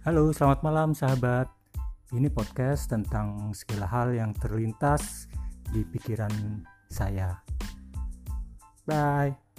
Halo, selamat malam sahabat. Ini podcast tentang segala hal yang terlintas di pikiran saya. Bye.